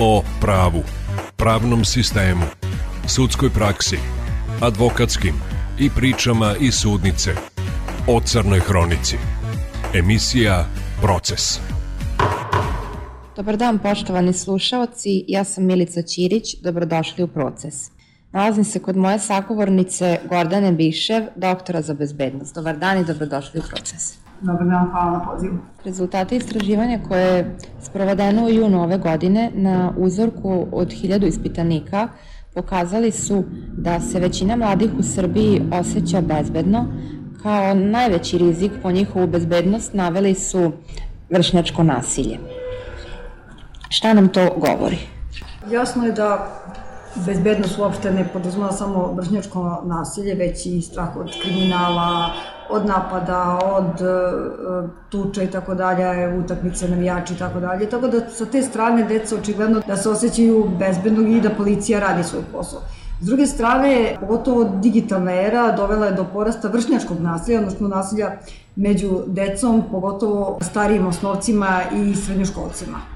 o pravu, pravnom sistemu, sudskoj praksi, advokatskim i pričama iz sudnice o Crnoj Hronici. Emisija Proces. Dobar dan poštovani slušaoci, ja sam Milica Ćirić, dobrodošli u Proces. Nalazim se kod moje sagovornice Gordane Bišev, doktora za bezbednost. Dobar dan i dobrodošli u Proces. Dobar dan, hvala na pozivu. Rezultate istraživanja koje je sprovedeno u junu ove godine na uzorku od 1000 ispitanika pokazali su da se većina mladih u Srbiji osjeća bezbedno, kao najveći rizik po njihovu bezbednost naveli su vršnjačko nasilje. Šta nam to govori? Jasno je da bezbednost uopšte ne podrazumava samo vršnjačko nasilje, već i strah od kriminala, od napada, od uh, tuča i tako dalje, utakmice, navijači i tako dalje. Tako da sa te strane deca očigledno da se osjećaju bezbedno i da policija radi svoj posao. S druge strane, pogotovo digitalna era dovela je do porasta vršnjačkog nasilja, odnosno nasilja među decom, pogotovo starijim osnovcima i srednjoškolcima.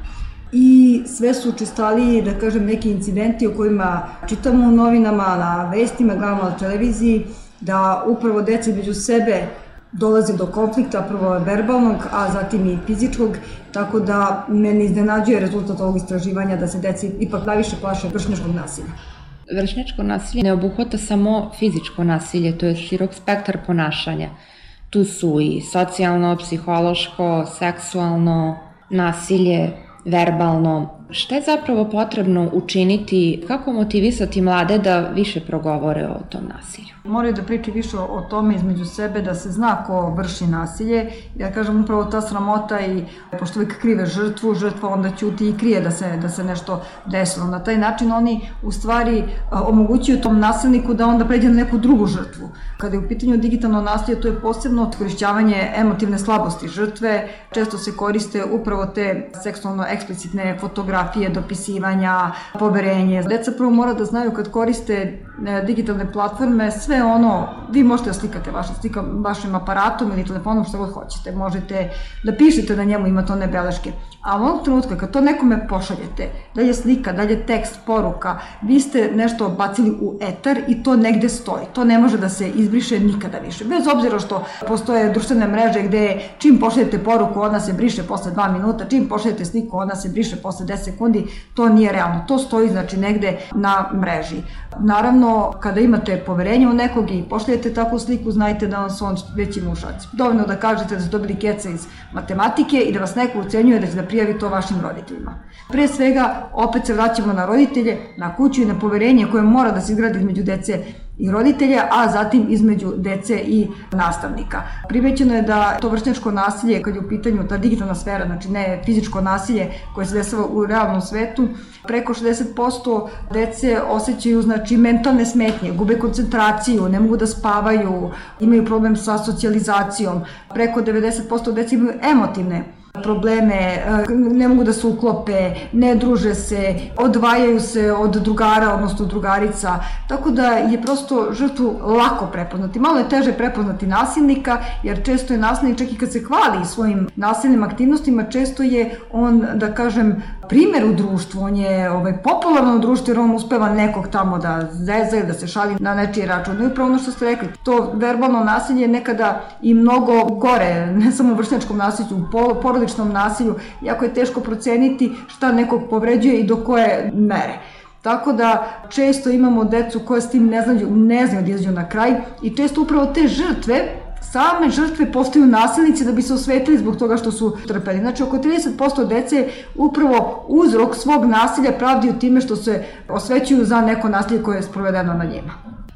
I sve su učestali, da kažem, neki incidenti o kojima čitamo u novinama, na vestima, gledamo na televiziji, da upravo deca među sebe dolazi do konflikta, prvo verbalnog, a zatim i fizičkog, tako da me ne iznenađuje rezultat ovog istraživanja da se deca ipak najviše plaše vršnjačkog nasilja. Vršnjačko nasilje ne obuhvata samo fizičko nasilje, to je širok spektar ponašanja. Tu su i socijalno, psihološko, seksualno nasilje, verbalno, Šta je zapravo potrebno učiniti, kako motivisati mlade da više progovore o tom nasilju? Moraju da priči više o tome između sebe, da se zna ko vrši nasilje. Ja kažem upravo ta sramota i pošto uvijek krive žrtvu, žrtva onda ćuti i krije da se, da se nešto desilo. Na taj način oni u stvari omogućuju tom nasilniku da onda pređe na neku drugu žrtvu. Kada je u pitanju digitalno nasilje, to je posebno korišćavanje emotivne slabosti žrtve. Često se koriste upravo te seksualno eksplicitne fotografije fotografije, dopisivanja, poverenje. Deca prvo mora da znaju kad koriste e, digitalne platforme, sve ono, vi možete da slikate vaša slika vašim aparatom ili telefonom što god hoćete, možete da pišete na njemu, imate one beleške. A u ovom trenutku kad to nekome pošaljete, da je slika, da je tekst, poruka, vi ste nešto bacili u etar i to negde stoji. To ne može da se izbriše nikada više. Bez obzira što postoje društvene mreže gde čim pošaljete poruku, ona se briše posle 2 minuta, čim pošaljete sliku, ona se briše posle 10 sekundi, to nije realno. To stoji znači negde na mreži. Naravno, kada imate poverenje u nekog i pošaljete takvu sliku, znajte da vam su on već ima ušaci. Dovoljno da kažete da ste dobili keca iz matematike i da vas neko ucenjuje da će da prijavi to vašim roditeljima. Pre svega, opet se vraćamo na roditelje, na kuću i na poverenje koje mora da se izgradi između dece i roditelja, a zatim između dece i nastavnika. Primećeno je da to vršnjačko nasilje, kad je u pitanju ta digitalna sfera, znači ne fizičko nasilje koje se desava u realnom svetu, preko 60% dece osjećaju znači mentalne smetnje, gube koncentraciju, ne mogu da spavaju, imaju problem sa socijalizacijom. Preko 90% dece imaju emotivne probleme, e, ne mogu da se uklope, ne druže se, odvajaju se od drugara, odnosno drugarica, tako da je prosto žrtvu lako prepoznati. Malo je teže prepoznati nasilnika, jer često je nasilnik, čak i kad se hvali svojim nasilnim aktivnostima, često je on, da kažem, primer u društvu, on je ovaj, popularan u društvu jer on uspeva nekog tamo da zeza da se šali na nečiji račun. No i upravo ono što ste rekli, to verbalno nasilje je nekada i mnogo gore, ne samo u vršnjačkom nasilju, u porodičnom nasilju, jako je teško proceniti šta nekog povređuje i do koje mere. Tako da često imamo decu koje s tim ne znaju, ne znaju da izađu na kraj i često upravo te žrtve same žrtve postaju nasilnici da bi se osvetili zbog toga što su trpeli. Znači, oko 30% dece upravo uzrok svog nasilja pravdiju time što se osvećuju za neko nasilje koje je sprovedeno na njima.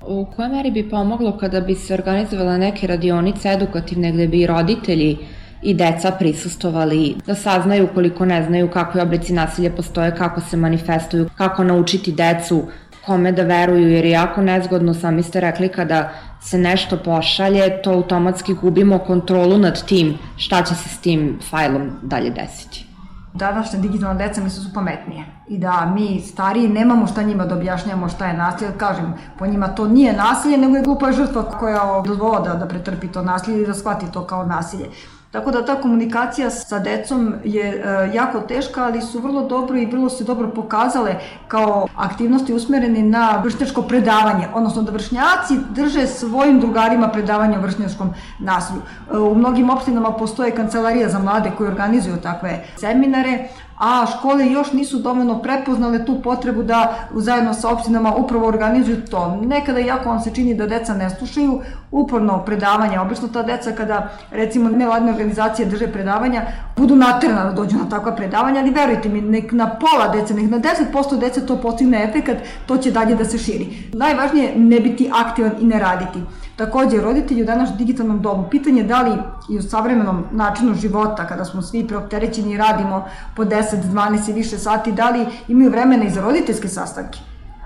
U kojoj meri bi pomoglo kada bi se organizovala neke radionice edukativne gde bi roditelji i deca prisustovali, da saznaju koliko ne znaju kakve oblici nasilja postoje, kako se manifestuju, kako naučiti decu kome da veruju, jer je jako nezgodno, sami ste rekli, kada se nešto pošalje, to automatski gubimo kontrolu nad tim šta će se s tim fajlom dalje desiti. Današnja digitalna deca misle su pametnije i da mi stariji nemamo šta njima da objašnjamo šta je nasilje, kažem, po njima to nije nasilje, nego je glupa žrtva koja dozvola da, da pretrpi to nasilje i da shvati to kao nasilje. Tako da ta komunikacija sa decom je e, jako teška, ali su vrlo dobro i vrlo se dobro pokazale kao aktivnosti usmereni na vršnjačko predavanje, odnosno da vršnjaci drže svojim drugarima predavanje o vršnjačkom nasilju. E, u mnogim opštinama postoje kancelarija za mlade koji organizuju takve seminare, a škole još nisu dovoljno prepoznale tu potrebu da zajedno sa opštinama upravo organizuju to. Nekada jako vam se čini da deca ne slušaju uporno predavanja. Obično ta deca kada recimo nevladne organizacije drže predavanja budu naterana da dođu na takva predavanja, ali verujte mi, nek na pola dece, nek na 10% dece to postigne efekat, to će dalje da se širi. Najvažnije je ne biti aktivan i ne raditi. Takođe, roditelji u današnjem digitalnom dobu, pitanje da li i u savremenom načinu života, kada smo svi preopterećeni i radimo po 10, 12 i više sati, da li imaju vremena i za roditeljske sastanke?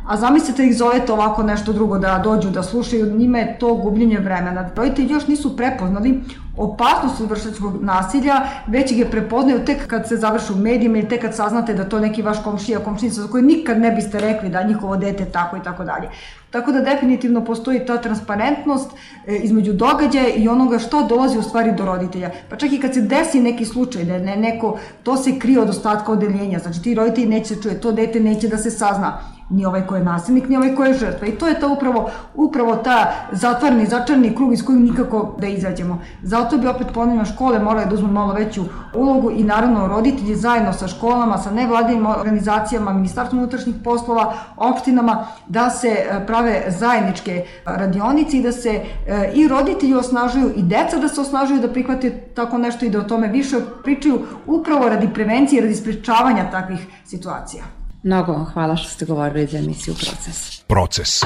A zamislite ih zovete ovako nešto drugo da dođu, da slušaju, njima je to gubljenje vremena. Roditelji još nisu prepoznali opasnost od vršačkog nasilja, već ih je prepoznaju tek kad se završi u medijima ili tek kad saznate da to neki vaš komšija, komšinica za koje nikad ne biste rekli da njihovo dete tako i tako dalje. Tako da definitivno postoji ta transparentnost e, između događaja i onoga što dolazi u stvari do roditelja. Pa čak i kad se desi neki slučaj da ne, neko, to se krije od ostatka odeljenja, znači ti roditelji neće se čuje, to dete neće da se sazna ni ovaj ko je nasilnik, ni ovaj ko je žrtva. I to je ta upravo, upravo ta zatvorni, začarni krug iz kojeg nikako da izađemo. Zato bi opet ponovno škole morale da uzmu malo veću ulogu i naravno roditelji zajedno sa školama, sa nevladinim organizacijama, ministarstvom unutrašnjih poslova, opštinama, da se e, prave zajedničke radionice i da se e, i roditelji osnažuju i deca da se osnažuju da prihvate tako nešto i da o tome više pričaju upravo radi prevencije, radi sprečavanja takvih situacija. Mnogo vam hvala što ste govorili za emisiju Proces. Proces.